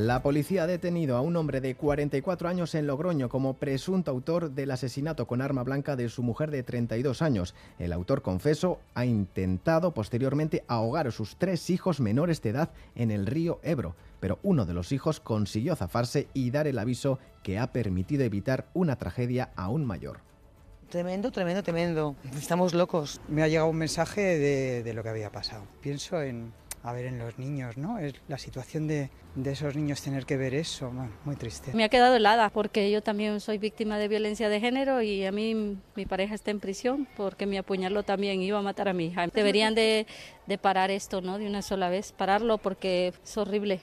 La policía ha detenido a un hombre de 44 años en Logroño como presunto autor del asesinato con arma blanca de su mujer de 32 años. El autor confeso ha intentado posteriormente ahogar a sus tres hijos menores de edad en el río Ebro, pero uno de los hijos consiguió zafarse y dar el aviso que ha permitido evitar una tragedia aún mayor. Tremendo, tremendo, tremendo. Estamos locos. Me ha llegado un mensaje de, de lo que había pasado. Pienso en, a ver en los niños, ¿no? Es la situación de, de esos niños tener que ver eso, bueno, muy triste. Me ha quedado helada porque yo también soy víctima de violencia de género y a mí mi pareja está en prisión porque me apuñaló también, iba a matar a mi hija. Deberían de, de parar esto, ¿no? De una sola vez, pararlo porque es horrible.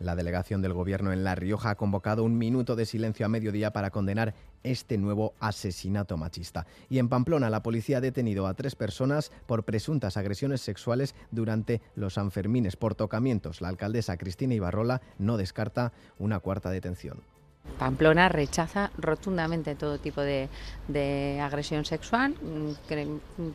La delegación del Gobierno en La Rioja ha convocado un minuto de silencio a mediodía para condenar este nuevo asesinato machista. Y en Pamplona, la policía ha detenido a tres personas por presuntas agresiones sexuales durante los Sanfermines por tocamientos. La alcaldesa Cristina Ibarrola no descarta una cuarta detención. Pamplona rechaza rotundamente todo tipo de, agresión sexual.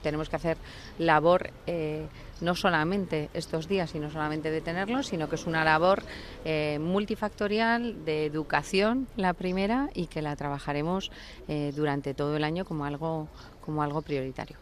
tenemos que hacer labor eh, no solamente estos días y no solamente detenerlos, sino que es una labor eh, multifactorial de educación, la primera, y que la trabajaremos eh, durante todo el año como algo, como algo prioritario.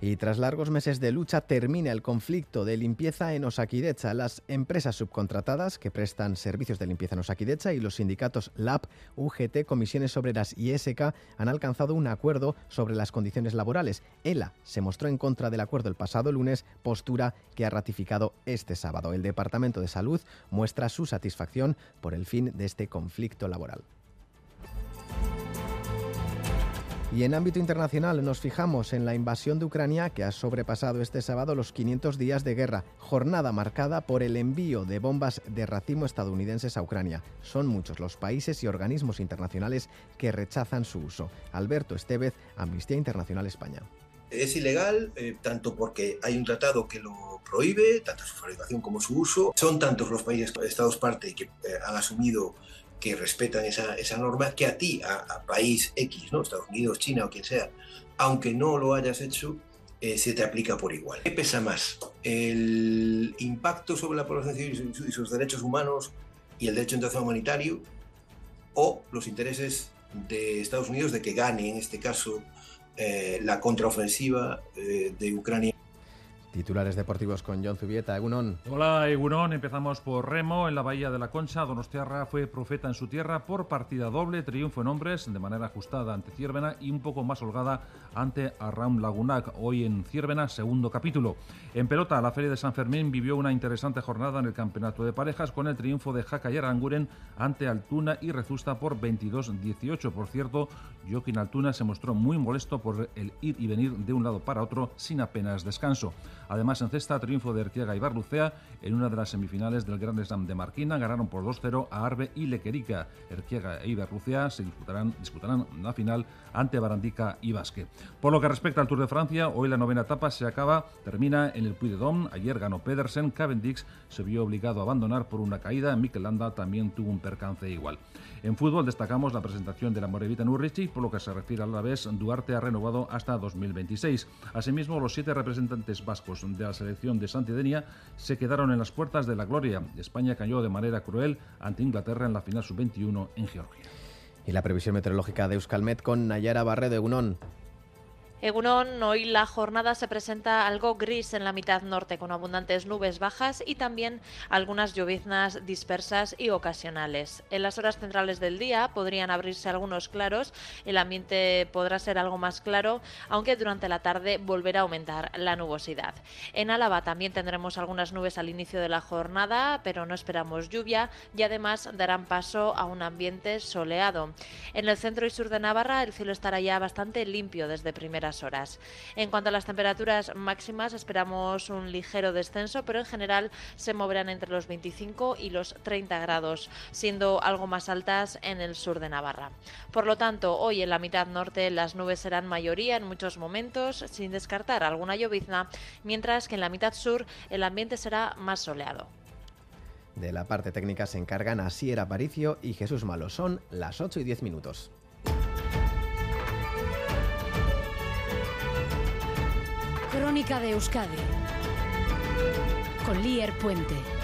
Y tras largos meses de lucha termina el conflicto de limpieza en Osakidecha. Las empresas subcontratadas que prestan servicios de limpieza en Osakidecha y los sindicatos LAB, UGT, Comisiones Obreras y ESK han alcanzado un acuerdo sobre las condiciones laborales. ELA se mostró en contra del acuerdo el pasado lunes, postura que ha ratificado este sábado. El Departamento de Salud muestra su satisfacción por el fin de este conflicto laboral. Y en ámbito internacional nos fijamos en la invasión de Ucrania que ha sobrepasado este sábado los 500 días de guerra, jornada marcada por el envío de bombas de racimo estadounidenses a Ucrania. Son muchos los países y organismos internacionales que rechazan su uso. Alberto Estevez, Amnistía Internacional España. Es ilegal eh, tanto porque hay un tratado que lo prohíbe, tanto su fabricación como su uso. Son tantos los países estados parte que eh, han asumido que respetan esa, esa norma, que a ti, a, país X, ¿no? Estados Unidos, China o quien sea, aunque no lo hayas hecho, eh, se te aplica por igual. ¿Qué pesa más? ¿El impacto sobre la población civil y sus derechos humanos y el derecho internacional humanitario? ¿O los intereses de Estados Unidos de que gane, en este caso, eh, la contraofensiva eh, de Ucrania? Titulares deportivos con John Zubieta, Egunon. Hola, Egunon. Empezamos por Remo. En la Bahía de la Concha, Donostiarra fue profeta en su tierra por partida doble, triunfo en hombres, de manera ajustada ante Ciervena y un poco más holgada ante Arram Lagunac. Hoy en Ciervena, segundo capítulo. En pelota, la Feria de San Fermín vivió una interesante jornada en el campeonato de parejas con el triunfo de Jaca y Aranguren ante Altuna y Rezusta por 22-18. Por cierto, Joaquín Altuna se mostró muy molesto por el ir y venir de un lado para otro sin apenas descanso. Además, en cesta, triunfo de Erquiega y Barlucea en una de las semifinales del Grand Slam de Marquina. Ganaron por 2-0 a Arbe y Lequerica. Erquiega e Ibarlucea se disputarán, disputarán la final ante Barandica y Basque. Por lo que respecta al Tour de Francia, hoy la novena etapa se acaba, termina en el Puy de Dôme. Ayer ganó Pedersen, Cavendish se vio obligado a abandonar por una caída. Mikel Landa también tuvo un percance igual. En fútbol destacamos la presentación de la Morevita Nurrichi, por lo que se refiere a la vez, Duarte ha renovado hasta 2026. Asimismo, los siete representantes vascos de la selección de Santidenia se quedaron en las puertas de la gloria. España cayó de manera cruel ante Inglaterra en la final sub-21 en Georgia. Y la previsión meteorológica de Euskalmet con Nayara Barredo de Unón. Egunon, hoy la jornada se presenta algo gris en la mitad norte, con abundantes nubes bajas y también algunas lloviznas dispersas y ocasionales. En las horas centrales del día podrían abrirse algunos claros, el ambiente podrá ser algo más claro, aunque durante la tarde volverá a aumentar la nubosidad. En Álava también tendremos algunas nubes al inicio de la jornada, pero no esperamos lluvia y además darán paso a un ambiente soleado. En el centro y sur de Navarra el cielo estará ya bastante limpio desde primera horas. En cuanto a las temperaturas máximas, esperamos un ligero descenso, pero en general se moverán entre los 25 y los 30 grados, siendo algo más altas en el sur de Navarra. Por lo tanto, hoy en la mitad norte las nubes serán mayoría en muchos momentos, sin descartar alguna llovizna, mientras que en la mitad sur el ambiente será más soleado. De la parte técnica se encargan Asier Aparicio y Jesús Malo. Son las 8 y 10 minutos. Crónica de Euskadi con Lier Puente.